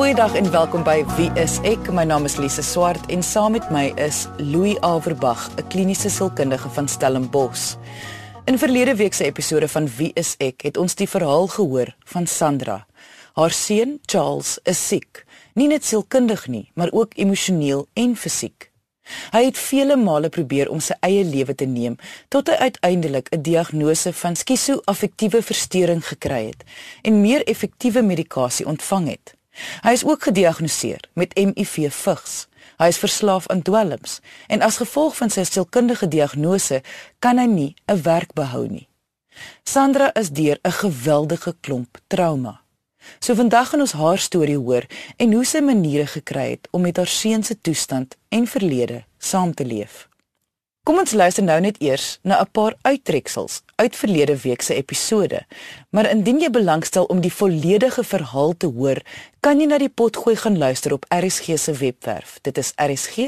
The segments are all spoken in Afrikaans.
Goeiedag en welkom by Wie is ek? My naam is Lise Swart en saam met my is Louis Averbag, 'n kliniese sielkundige van Stellenbosch. In verlede week se episode van Wie is ek het ons die verhaal gehoor van Sandra. Haar seun, Charles, is siek, nie net sielkundig nie, maar ook emosioneel en fisiek. Hy het vele male probeer om sy eie lewe te neem tot hy uiteindelik 'n diagnose van skiso-affektiewe verstoring gekry het en meer effektiewe medikasie ontvang het. Hy is ook gediagnoseer met HIV vigs. Hy is verslaaf aan dwelms en as gevolg van sy sielkundige diagnose kan hy nie 'n werk behou nie. Sandra is deur 'n geweldige klomp trauma. So vandag gaan ons haar storie hoor en hoe sy maniere gekry het om met haar seun se toestand en verlede saam te leef. Kom ons luister nou net eers na 'n paar uittreksels uit verlede week se episode. Maar indien jy belangstel om die volledige verhaal te hoor, kan jy na die potgooi gaan luister op RSG se webwerf. Dit is rsg.co.za.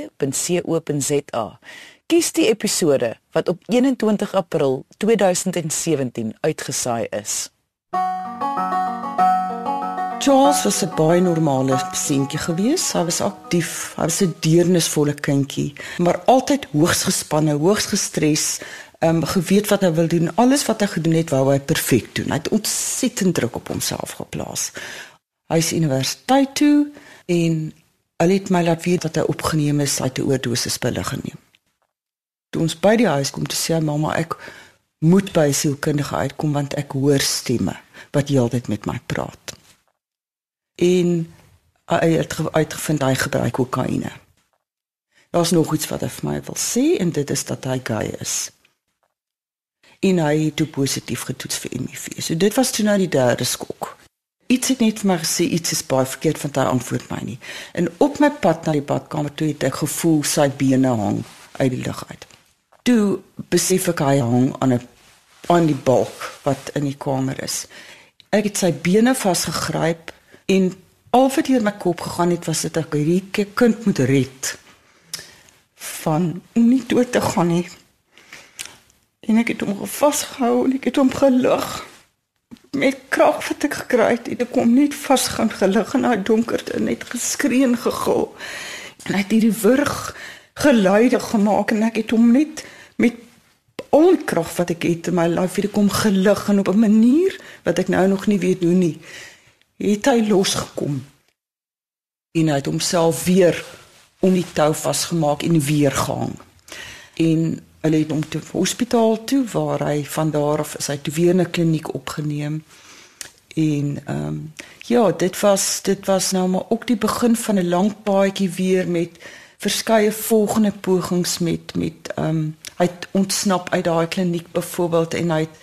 Kies die episode wat op 21 April 2017 uitgesaai is. Charles was 'n baie normale seentjie gewees. Hy was aktief, hy was 'n deernisvolle kindjie, maar altyd hoogs gespanne, hoogs gestres, ehm um, geweet wat hy wil doen. Alles wat hy gedoen het, wou hy perfek doen. Hy het ontsettend druk op homself geplaas. Hy is universiteit toe en hulle het my laat weet dat hy opgeneem is, hy het 'n oordosis pille geneem. Toe ons by die huis kom sê mamma, ek moet by sielkundige uitkom want ek hoor stemme wat heeltyd met my praat en hy het uitgevind hy gebruik kokaine. Daar's nog iets wat hy vir my wil sê en dit is dat hy gay is. En hy het toe positief getoets vir HIV. So dit was toe nou die derde skok. Iets het net vir my gesê iets is baie verkeerd van hy antwoord my nie. En op my pad na die badkamer toe het ek gevoel sy bene hang uit die lug uit. Toe besef ek hy hang aan 'n aan die balk wat in die kamer is. Ek het sy bene vasgegryp En al wat hier my kop gegaan het was dit ek hierdie kind moet red van om nie dood te gaan nie. En ek het hom vasgehou en ek het hom gelig met krag wat ek gekry het. Ek kom net vas gaan gelig in daai donkerte net geskree en gegil. En hy het hierdie wurg geluide gemaak en ek het hom net met al krag wat ek het in my vir kom gelig en op 'n manier wat ek nou nog nie weet hoe nie het hy losgekom en hy het homself weer om die tou vasgemaak en weer gehang. En hulle het hom te hospitaal toe waar hy van daar af is hy toe weer in 'n kliniek opgeneem. En ehm um, ja, dit was dit was nou maar ook die begin van 'n lang paadjie weer met verskeie volgende pogings met met ehm um, hy het ontsnap uit daai kliniek byvoorbeeld en hy het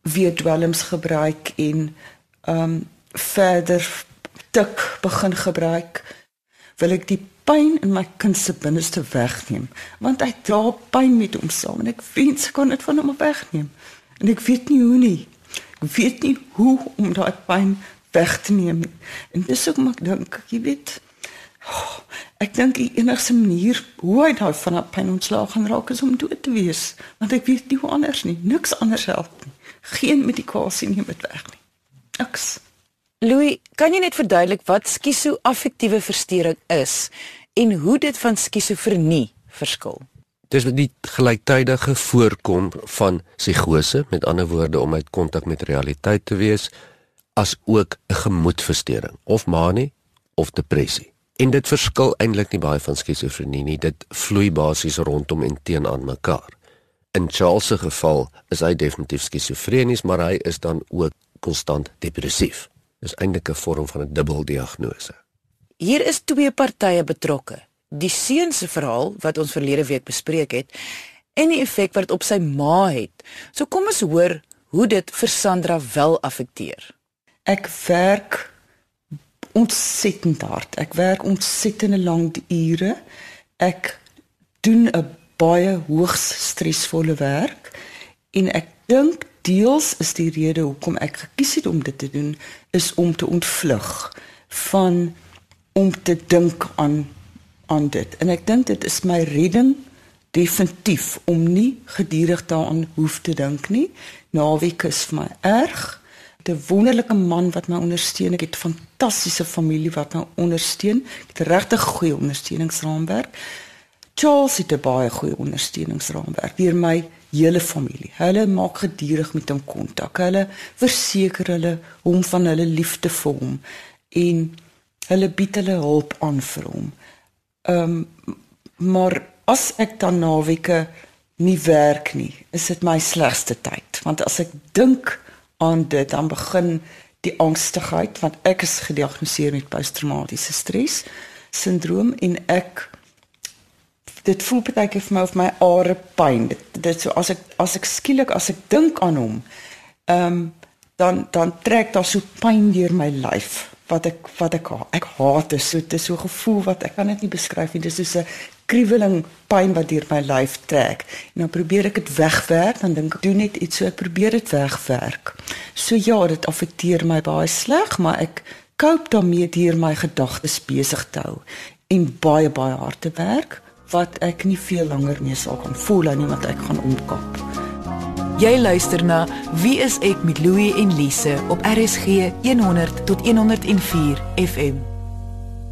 weer dwelms gebruik en ehm um, verder tik begin gebruik wil ek die pyn in my kind se binneste wegneem want hy dra pyn met hom saam en ek wens ek kon dit van hom wegneem. En ek weet nie hoe nie. Ek weet nie hoe om daai pyn weg te neem en dis ook maar dink jy weet. Oh, ek dink die enigste manier hoe hy daai van daai pyn ontslaag gaan raak is om dood te wees want ek weet nie hoe anders nie. Niks anders help nie. Geen medikasie neem dit weg nie. Niks Louis, kan jy net verduidelik wat skiso-affektiewe verstoring is en hoe dit van skizofrenie verskil? Dis met die gelyktydige voorkom van psigose, met ander woorde om uit kontak met realiteit te wees, as ook 'n gemoedversteuring of manie of depressie. En dit verskil eintlik nie baie van skizofrenie nie, dit vloei basies rondom en teenoor mekaar. In Charles se geval is hy definitief skizofrenies, maar hy is dan ook konstant depressief is eintlik 'n vorm van 'n dubbeldiagnose. Hier is twee partye betrokke. Die seun se verhaal wat ons verlede week bespreek het en die effek wat dit op sy ma het. So kom ons hoor hoe dit vir Sandra wel affekteer. Ek werk ontsettend hard. Ek werk ontsettende lank ure. Ek doen 'n baie hoogs stresvolle werk en ek dink deels is die rede hoekom ek gekies het om dit te doen is om te ontvlug van om te dink aan aan dit. En ek dink dit is my redding definitief om nie gedurig daaraan hoef te dink nie. Naweek is vir my erg. 'n wonderlike man wat my ondersteun. Ek het fantastiese familie wat my ondersteun. Ek het regtig goeie ondersteuningsraamwerk. Charles het 'n baie goeie ondersteuningsraamwerk deur my hele familie. Hulle maak gedurig met hom kontak. Hulle verseker hulle hom van hulle liefde vir hom en hulle bied hulle hulp aan vir hom. Ehm um, maar as ek dan naweke nie werk nie, is dit my slegste tyd want as ek dink aan dit dan begin die angstigheid want ek is gediagnoseer met posttraumatiese stres sindroom en ek dit voel baie keer vir my of my are pyn. Dit, dit so as ek as ek skielik as ek dink aan hom, ehm um, dan dan trek daar so pyn deur my lyf wat ek wat ek ek haat dit so dit is so 'n gevoel wat ek kan dit nie beskryf nie. Dit is so 'n kriweling pyn wat deur my lyf trek. En dan probeer ek dit wegwerk, dan dink ek doen net iets so ek probeer dit wegwerk. So ja, dit affekteer my baie sleg, maar ek cope daarmee deur my gedagtes besig te hou en baie baie hard te werk wat ek nie veel langer mee sal kan voel nie want ek gaan omkap. Jy luister na Wie is ek met Louie en Lise op RSG 100 tot 104 FM.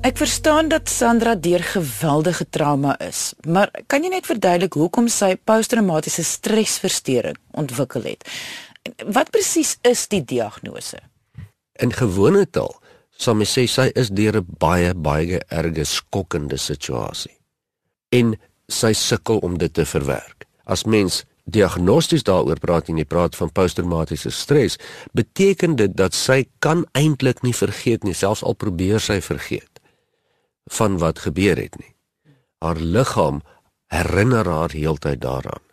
Ek verstaan dat Sandra deur geweldige trauma is, maar kan jy net verduidelik hoekom sy posttraumatiese stresversteuring ontwikkel het? Wat presies is die diagnose? In gewone taal sal mens sê sy is deur 'n baie baie erge skokkende situasie en sy sukkel om dit te verwerk. As mens diagnosties daaroor praat en jy praat van posttraumatiese stres, beteken dit dat sy kan eintlik nie vergeet nie, selfs al probeer sy vergeet van wat gebeur het nie. Haar liggaam herinner haar heeltyd daaraan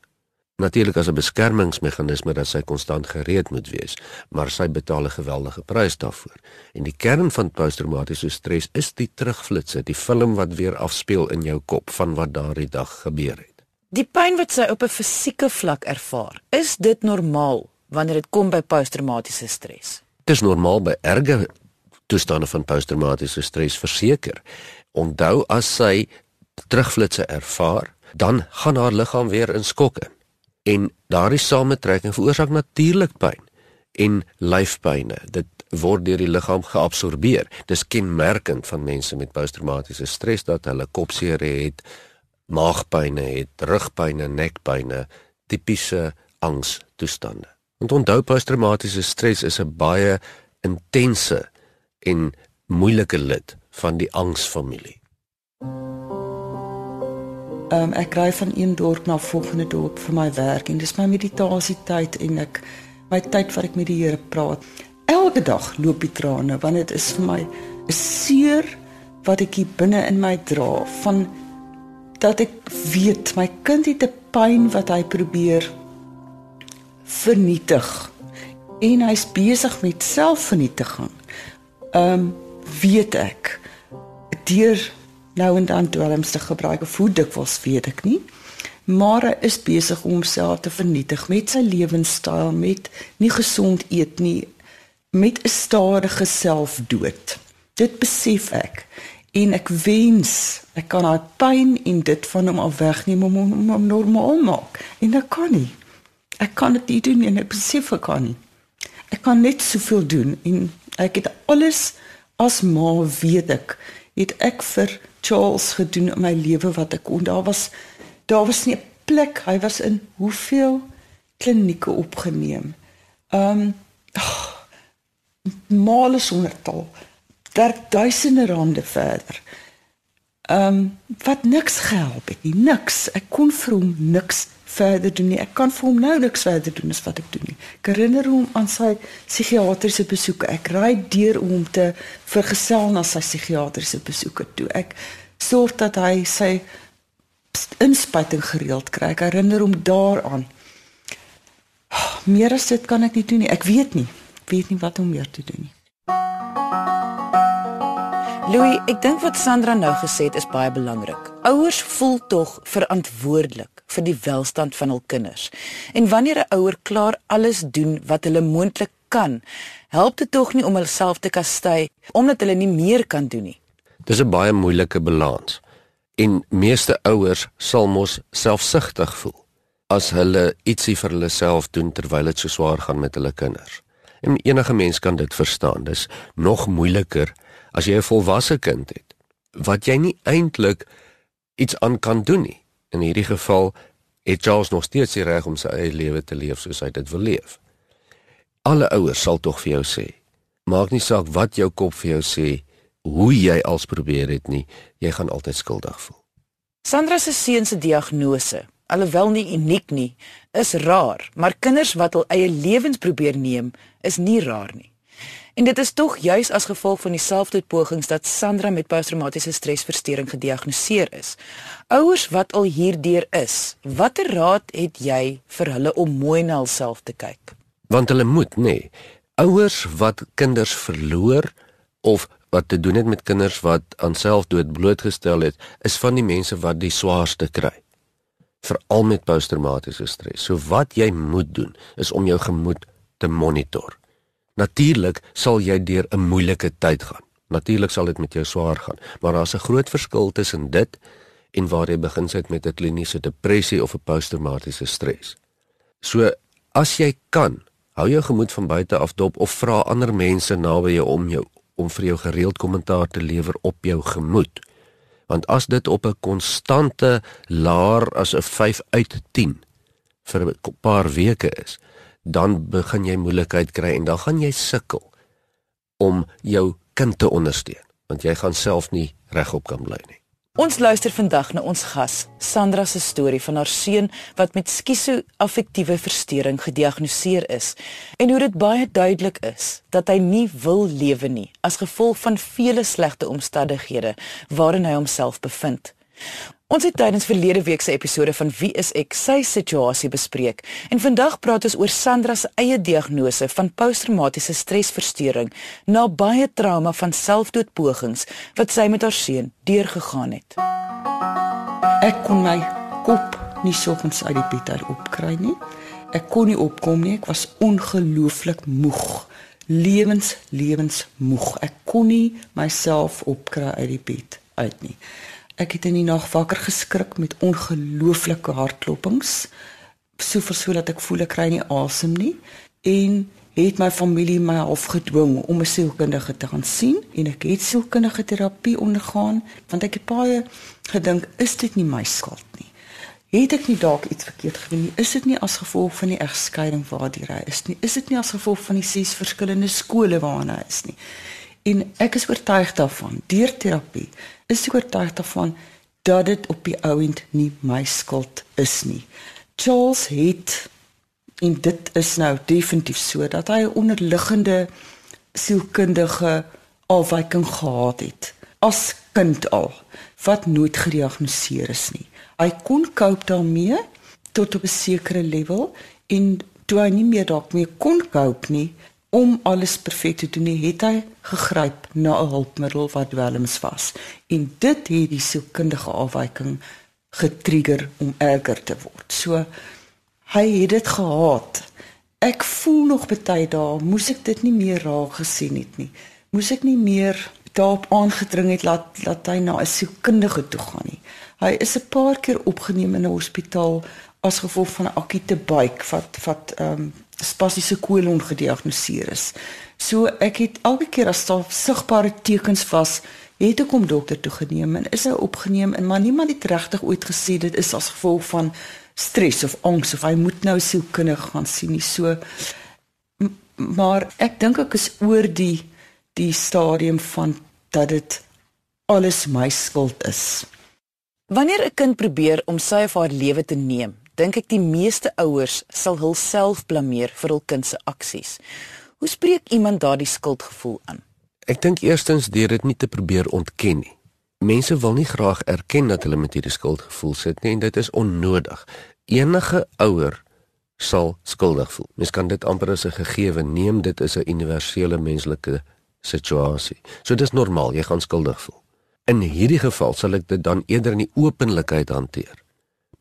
natuurlik as 'n beskermingsmeganisme dat sy konstant gereed moet wees, maar sy betaal 'n geweldige prys daarvoor. En die kern van posttraumatiese stres is die terugflitsse, die film wat weer afspeel in jou kop van wat daardie dag gebeur het. Die pyn wat sy op 'n fisieke vlak ervaar, is dit normaal wanneer dit kom by posttraumatiese stres? Dit is normaal by erge toestande van posttraumatiese stres verseker. Onthou as sy terugflitsse ervaar, dan gaan haar liggaam weer in skok in en daardie samentrekking veroorsaak natuurlik pyn en lyfpynne. Dit word deur die liggaam geabsorbeer. Dis kenmerkend van mense met posttraumatiese stres dat hulle kopseer het, maagpynne het, rugpynne, nekpynne, tipiese angstoestande. En onthou posttraumatiese stres is 'n baie intense en moeilike lid van die angsfamilie. Um, ek ry van een dorp na volgende dorp vir my werk en dis my meditasie tyd en ek my tyd wat ek met die Here praat. Elke dag loop die trane want dit is vir my 'n seer wat ek hier binne in my dra van dat ek weet my kind het 'n pyn wat hy probeer vernietig en hy's besig met selfvernietiging. Ehm um, weet ek deur nou en dan dwelms te gebruik of hoe dikwels weet ek nie. Maar hy is besig om homself te vernietig met sy lewenstyl, met nie gesond eet nie, met 'n stadige selfdood. Dit besef ek en ek wens ek kan daai pyn en dit van hom af wegneem om hom, hom normaal maak. En ek kan nie. Ek kan dit nie doen en ek besef ek kan nie. Ek kan net soveel doen en ek het alles as ma weet ek het ek vir Charles gedoen in my lewe wat ek kon. Daar was daar was nie 'n plek. Hy was in hoeveel klinieke opgeneem. Ehm um, male sonder tal. Daar duisende rande verder. Ehm um, wat niks gehelp het nie. Niks. Ek kon vir hom niks verder doen nie. Ek kan vir hom nou niks verder doen as wat ek doen nie. Ek herinner hom aan sy psigiatriese besoeke. Ek ry deur om te vergesel na sy psigiatriese besoeke toe. Ek sorg dat hy sy inspuiting gereeld kry. Ek herinner hom daaraan. Meer as dit kan ek nie doen nie. Ek weet nie. Ek weet nie wat om meer te doen nie. Louis, ek dink wat Sandra nou gesê het is baie belangrik. Ouers voel tog verantwoordelik vir die welstand van hul kinders. En wanneer 'n ouer klaar alles doen wat hulle moontlik kan, help dit tog nie om hulself te kastei omdat hulle nie meer kan doen nie. Dis 'n baie moeilike balans. En meeste ouers sal mos selfsugtig voel as hulle ietsie vir hulle self doen terwyl dit so swaar gaan met hulle kinders. En enige mens kan dit verstaan. Dis nog moeiliker as jy 'n volwasse kind het wat jy nie eintlik iets aan kan doen nie. In hierdie geval het Charles nog steeds die reg om sy eie lewe te leef soos hy dit wil leef. Alle ouers sal tog vir jou sê, maak nie saak wat jou kop vir jou sê, hoe jy als probeer het nie, jy gaan altyd skuldig voel. Sandra se seun se diagnose, alhoewel nie uniek nie, is raar, maar kinders wat hul eie lewens probeer neem, is nie raar nie. En dit is tog juis as gevolg van die selfdoodpogings dat Sandra met posttraumatiese stresversteuring gediagnoseer is. Ouers wat al hierdeur is, watter raad het jy vir hulle om mooi na hulself te kyk? Want hulle moet, nê. Nee. Ouers wat kinders verloor of wat te doen het met kinders wat aan selfdood blootgestel het, is van die mense wat die swaarste kry. Veral met posttraumatiese stres. So wat jy moet doen is om jou gemoed te monitor. Natuurlik sal jy deur 'n moeilike tyd gaan. Natuurlik sal dit met jou swaar gaan, maar daar's 'n groot verskil tussen dit en waar jy begin sit met 'n kliniese depressie of 'n posttraumatiese stres. So as jy kan, hou jou gemoed van buite af dop of vra ander mense naby jou om jou om vir jou gereeld kommentaar te lewer op jou gemoed. Want as dit op 'n konstante laer as 'n 5 uit 10 vir 'n paar weke is, dan begin jy moeilikheid kry en dan gaan jy sukkel om jou kind te ondersteun want jy gaan self nie regop kan bly nie. Ons luister vandag na ons gas, Sandra se storie van haar seun wat met skiso-affektiewe verstoring gediagnoseer is en hoe dit baie duidelik is dat hy nie wil lewe nie as gevolg van vele slegte omstandighede waarin hy homself bevind. Ons het tydens verlede week se episode van Wie is ek sy situasie bespreek en vandag praat ons oor Sandra se eie diagnose van posttraumatiese stresversteuring na baie trauma van selfdoodpogings wat sy met haar seun deurgegaan het. Ek kon my kop nie soggens uit die bed uit opkry nie. Ek kon nie opkom nie. Ek was ongelooflik moeg. Lewens lewens moeg. Ek kon nie myself opkry uit die bed uit nie. Ek het in die nag wakker geskrik met ongelooflike hartklopings. So versoel dat ek voel ek kry nie asem nie en het my familie my half gedwing om 'n sielkundige te gaan sien en ek het sielkundige terapie ondergaan want ek het baie gedink is dit nie my skuld nie. Het ek nie dalk iets verkeerd gedoen nie? Is dit nie as gevolg van die egskeiding waardeur hy is nie? Is dit nie as gevolg van die ses verskillende skole waarna is nie? En ek is oortuig daarvan deur terapie is ek oortuig daarvan dat dit op die ouend nie my skuld is nie. Charles het en dit is nou definitief so dat hy 'n onderliggende sielkundige afwyking gehad het as kind al wat nooit gediagnoseer is nie. Hy kon cope daarmee tot op 'n sekere level en toe hy nie meer dalk meer kon cope nie, om alles perfek te doen, het hy gegryp na 'n hulpmiddel wat dwelms was. En dit het die sielkundige afwyking getrigger om erger te word. So hy het dit gehaat. Ek voel nog baie dae, moes ek dit nie meer raak gesien het nie. Moes ek nie meer daarop aangedring het laat laat hy na 'n sielkundige toe gaan nie. Hy is 'n paar keer opgeneem in 'n hospitaal as gevolg van 'n akute buik wat wat ehm um, spasiese kolon gediagnoseer is. So ek het elke keer as daar sigbare tekens was, het ek hom dokter toe geneem en is hy opgeneem en maar niemand het regtig ooit gesê dit is as gevolg van stres of angs of hy moet nou sielkundige gaan sien nie. So maar ek dink ek is oor die die stadium van dat dit alles my skuld is. Wanneer 'n kind probeer om sy of haar lewe te neem, dink ek die meeste ouers sal hulself blameer vir hul kind se aksies. Hoe spreek iemand daardie skuldgevoel aan? Ek dink eerstens deur dit nie te probeer ontken nie. Mense wil nie graag erken dat hulle met hierdie skuldgevoel sit nie en dit is onnodig. Enige ouer sal skuldig voel. Mens kan dit amper as 'n gegewe neem, dit is 'n universele menslike situasie. So dis normaal, jy gaan skuldig voel. In hierdie geval sal ek dit dan eerder in die openlikheid hanteer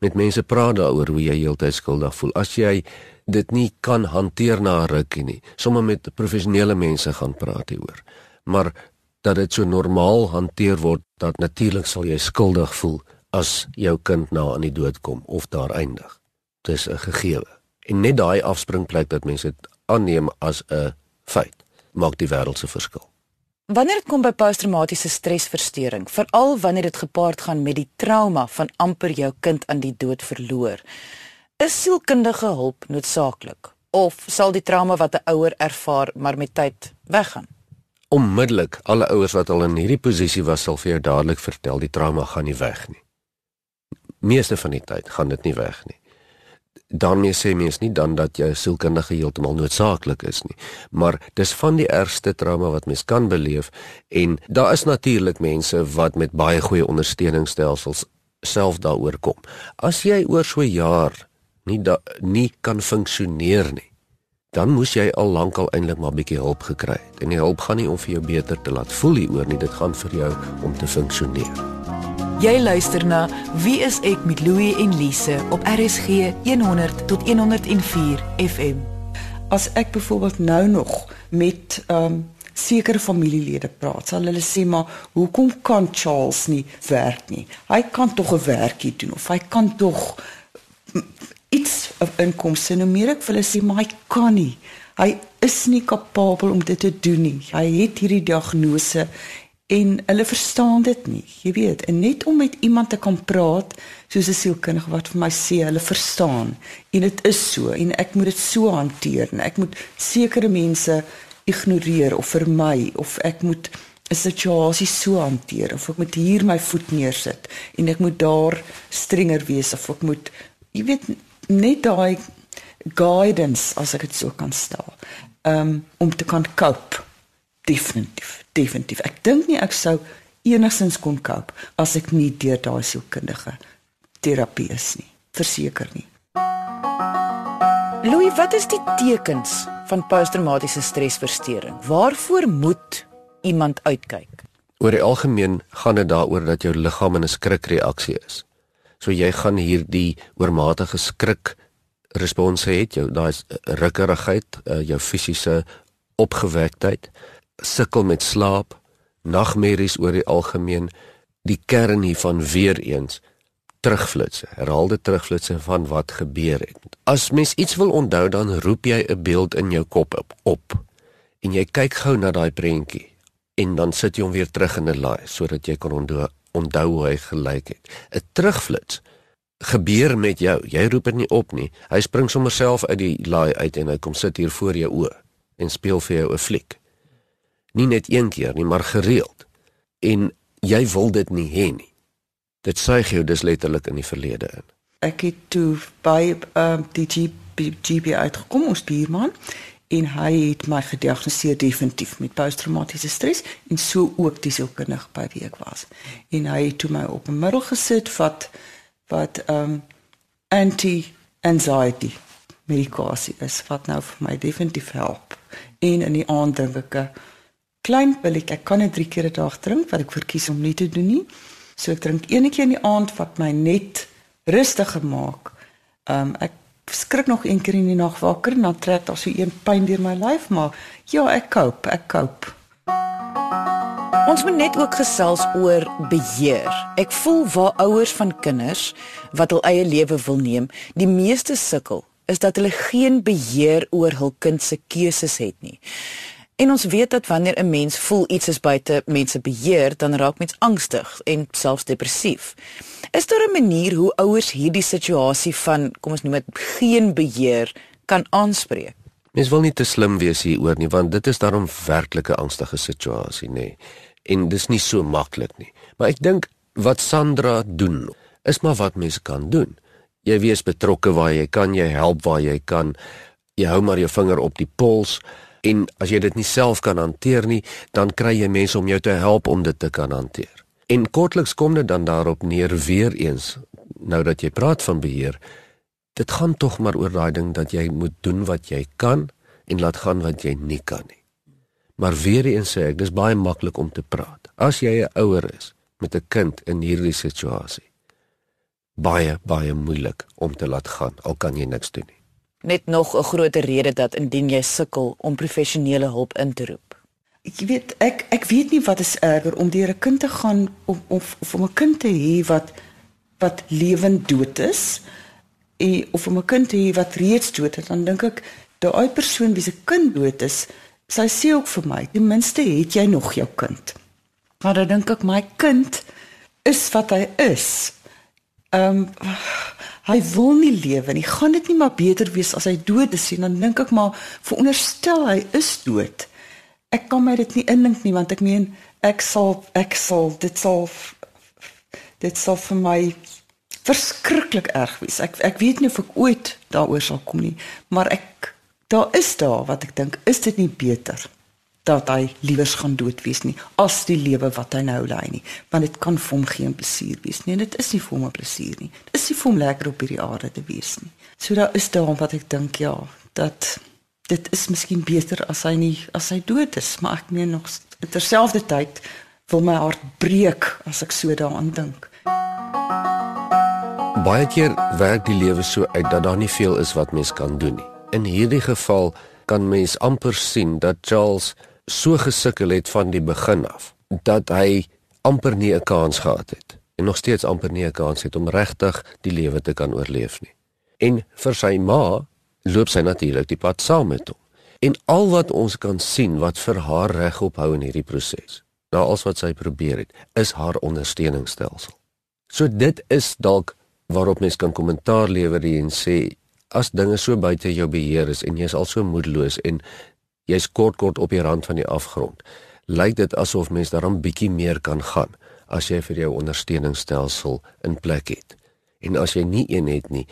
met mense praat daaroor hoe jy heeltyd skuldig voel. As jy dit nie kan hanteer na 'n rukkie nie, sommer met professionele mense gaan praat hieroor. Maar dat dit so normaal hanteer word dat natuurlik sal jy skuldig voel as jou kind na aan die dood kom of daar eindig. Dis 'n gegewe. En net daai afspringplek dat mense dit aanneem as 'n Feit maak die wêreld se verskil. Wanneer dit kom by posttraumatiese stresversteuring, veral wanneer dit gepaard gaan met die trauma van amper jou kind aan die dood verloor, is sielkundige hulp noodsaaklik of sal die trauma wat 'n ouer ervaar maar met tyd weggaan? Onmiddellik, alle ouers wat al in hierdie posisie was, sal vir jou dadelik vertel die trauma gaan nie weg nie. Meeste van die tyd gaan dit nie weg nie daarmee sê mens nie dan dat jou sielkundige heeltemal noodsaaklik is nie, maar dis van die ergste trauma wat mens kan beleef en daar is natuurlik mense wat met baie goeie ondersteuningsstelsels self daaroor kom. As jy oor so 'n jaar nie da, nie kan funksioneer nie, dan moes jy al lank al eintlik maar bietjie hulp gekry het. En die hulp gaan nie om vir jou beter te laat voel hieroor nie, dit gaan vir jou om te funksioneer. Jy luister na Wie is ek met Louie en Lise op RSG 100 tot 104 FM. As ek byvoorbeeld nou nog met ehm um, sekere familielede praat, sal hulle sê maar hoekom kan Charles nie werk nie? Hy kan tog 'n werkie doen of hy kan tog iets of inkomste nou meer ek vir hulle sê maar hy kan nie. Hy is nie kapabel om dit te doen nie. Hy het hierdie diagnose en hulle verstaan dit nie. Jy weet, en net om met iemand te kan praat soos 'n sielkundige wat vir my sê hulle verstaan en dit is so en ek moet dit so hanteer en ek moet sekere mense ignoreer of vermy of ek moet 'n situasie so hanteer of ek moet hier my voet neersit en ek moet daar strenger wees of ek moet jy weet net daai guidance as ek dit so kan stel um, om te kan cope definitief definitief. Ek dink nie ek sou enigsins kon koop as ek nie deur daai sielkundige terapie is nie. Verseker nie. Louis, wat is die tekens van posttraumatiese stresversteuring? Waarvoor moet iemand uitkyk? Oor die algemeen gaan dit daaroor dat jou liggaam in 'n skrikreaksie is. So jy gaan hierdie oormatige skrik respons hê, jou daai rukkerigheid, eh, jou fisiese opgewektheid sukkel met slaap, nagmerries oor die algemeen, die kern hiervan weer eens terugflitsse, herhaalde terugflitsse van wat gebeur het. As mens iets wil onthou dan roep jy 'n beeld in jou kop op, op en jy kyk gou na daai prentjie en dan sit jy hom weer terug in 'n laai sodat jy kan onthou onthou hoe hy gelyk het. 'n Terugflits gebeur met jou. Jy roep dit nie op nie. Hy spring sommer self uit die laai uit en hy kom sit hier voor jou oë en speel vir jou 'n fliek nie net een keer nie, maar gereeld. En jy wil dit nie hê nie. Dit suig jou dus letterlik in die verlede in. Ek het toe by ehm um, die GP, GP uitgekom ons buurman en hy het my gediagnoseer definitief met posttraumatiese stres en so ook die sielkundige by wie ek was. En hy het toe my op 'n middel gesit wat wat ehm um, anti anxiety medikasie is wat nou vir my definitief help. En in die aand dink ek klein pilletjie. Ek kan dit 3 keer 'n dag drink wat ek verkies om nie te doen nie. So ek drink een keer in die aand wat my net rustiger maak. Ehm um, ek skrik nog een keer in die nag wakker en dan trek daar so een pyn deur my lyf, maar ja, ek koop, ek koop. Ons moet net ook gesels oor beheer. Ek voel waar ouers van kinders wat hul eie lewe wil neem, die meeste sukkel is dat hulle geen beheer oor hul kind se keuses het nie. En ons weet dat wanneer 'n mens voel iets is buite mense beheer, dan raak mens angstig en selfs depressief. Is daar 'n manier hoe ouers hierdie situasie van kom ons noem dit geen beheer kan aanspreek? Mens wil nie te slim wees hieroor nie, want dit is daarom werklike angstige situasie, nê. Nee. En dis nie so maklik nie. Maar ek dink wat Sandra doen, is maar wat mens kan doen. Jy wees betrokke waar jy kan, jy help waar jy kan. Jy hou maar jou vinger op die pols en as jy dit nie self kan hanteer nie, dan kry jy mense om jou te help om dit te kan hanteer. En kortliks kom dit dan daarop neer weer eens nou dat jy praat van beheer, dit gaan tog maar oor daai ding dat jy moet doen wat jy kan en laat gaan wat jy nie kan nie. Maar weer eens sê ek, dis baie maklik om te praat. As jy 'n ouer is met 'n kind in hierdie situasie, baie baie moeilik om te laat gaan al kan jy niks doen nie net nog 'n groter rede dat indien jy sukkel om professionele hulp in te roep. Ek weet ek ek weet nie wat is erger om deur 'n kind te gaan of of, of om 'n kind te hê wat wat lewend dood is en of om 'n kind te hê wat reeds dood is, dan dink ek daai persoon wie se kind dood is sy sê ook vir my, ten minste het jy nog jou kind. Maar dan dink ek my kind is wat hy is. Ehm um, hy wil nie lewe nie. Gaan dit nie maar beter wees as hy dood is nie? Dan dink ek maar veronderstel hy is dood. Ek kan my dit nie indink nie want ek meen ek sal ek sal dit sal dit sal vir my verskriklik erg wees. Ek ek weet nie of ek ooit daaroor sal kom nie, maar ek daar is daar wat ek dink, is dit nie beter dat hy liewers gaan dood wees nie as die lewe wat hy nou lei nie, want dit kan vir hom geen plesier wees nie. En dit is nie vir hom 'n plesier nie. Dit is nie vir hom lekker op hierdie aarde te wees nie. So daar is daar wat ek dink ja, dat dit is miskien beter as hy nie as hy dood is, maar ek meen nog terselfdertyd wil my hart breek as ek so daaraan dink. Baie keer werk die lewe so uit dat daar nie veel is wat mens kan doen nie. In hierdie geval kan mens amper sien dat Charles so gesukkel het van die begin af dat hy amper nie 'n kans gehad het en nog steeds amper nie 'n kans het om regtig die lewe te kan oorleef nie. En vir sy ma loop sy natuurlik die pad saam met hom. En al wat ons kan sien wat vir haar regop hou in hierdie proses, na alles wat sy probeer het, is haar ondersteuningsstelsel. So dit is dalk waarop mens kan kommentaar lewer en sê as dinge so buite jou beheer is en jy is al so moedeloos en jy's kort kort op die rand van die afgrond, lyk dit asof mens daarom bietjie meer kan gaan as jy vir jou ondersteuningsstelsel in plek het. En as jy nie een het nie,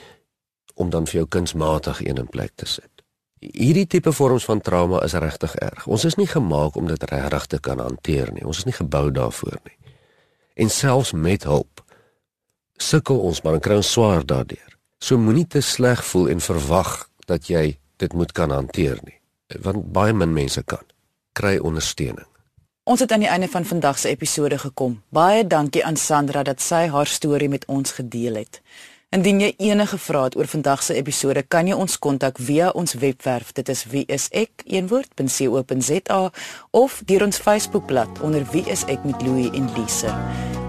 om dan vir jou kunsmatig een in plek te sit. Hierdie tipe vorms van trauma is regtig erg. Ons is nie gemaak om dit regtig te kan hanteer nie. Ons is nie gebou daarvoor nie. En selfs met hulp sukkel ons maar en kry ons swaar daardeur. So moenie te sleg voel en verwag dat jy dit moet kan hanteer nie, want baie min mense kan. Kry ondersteuning. Ons het aan die einde van vandag se episode gekom. Baie dankie aan Sandra dat sy haar storie met ons gedeel het. Indien jy enige vrae het oor vandag se episode, kan jy ons kontak via ons webwerf. Dit is wieisek.co.za of deur ons Facebookblad onder wieisek met Louie en Lise.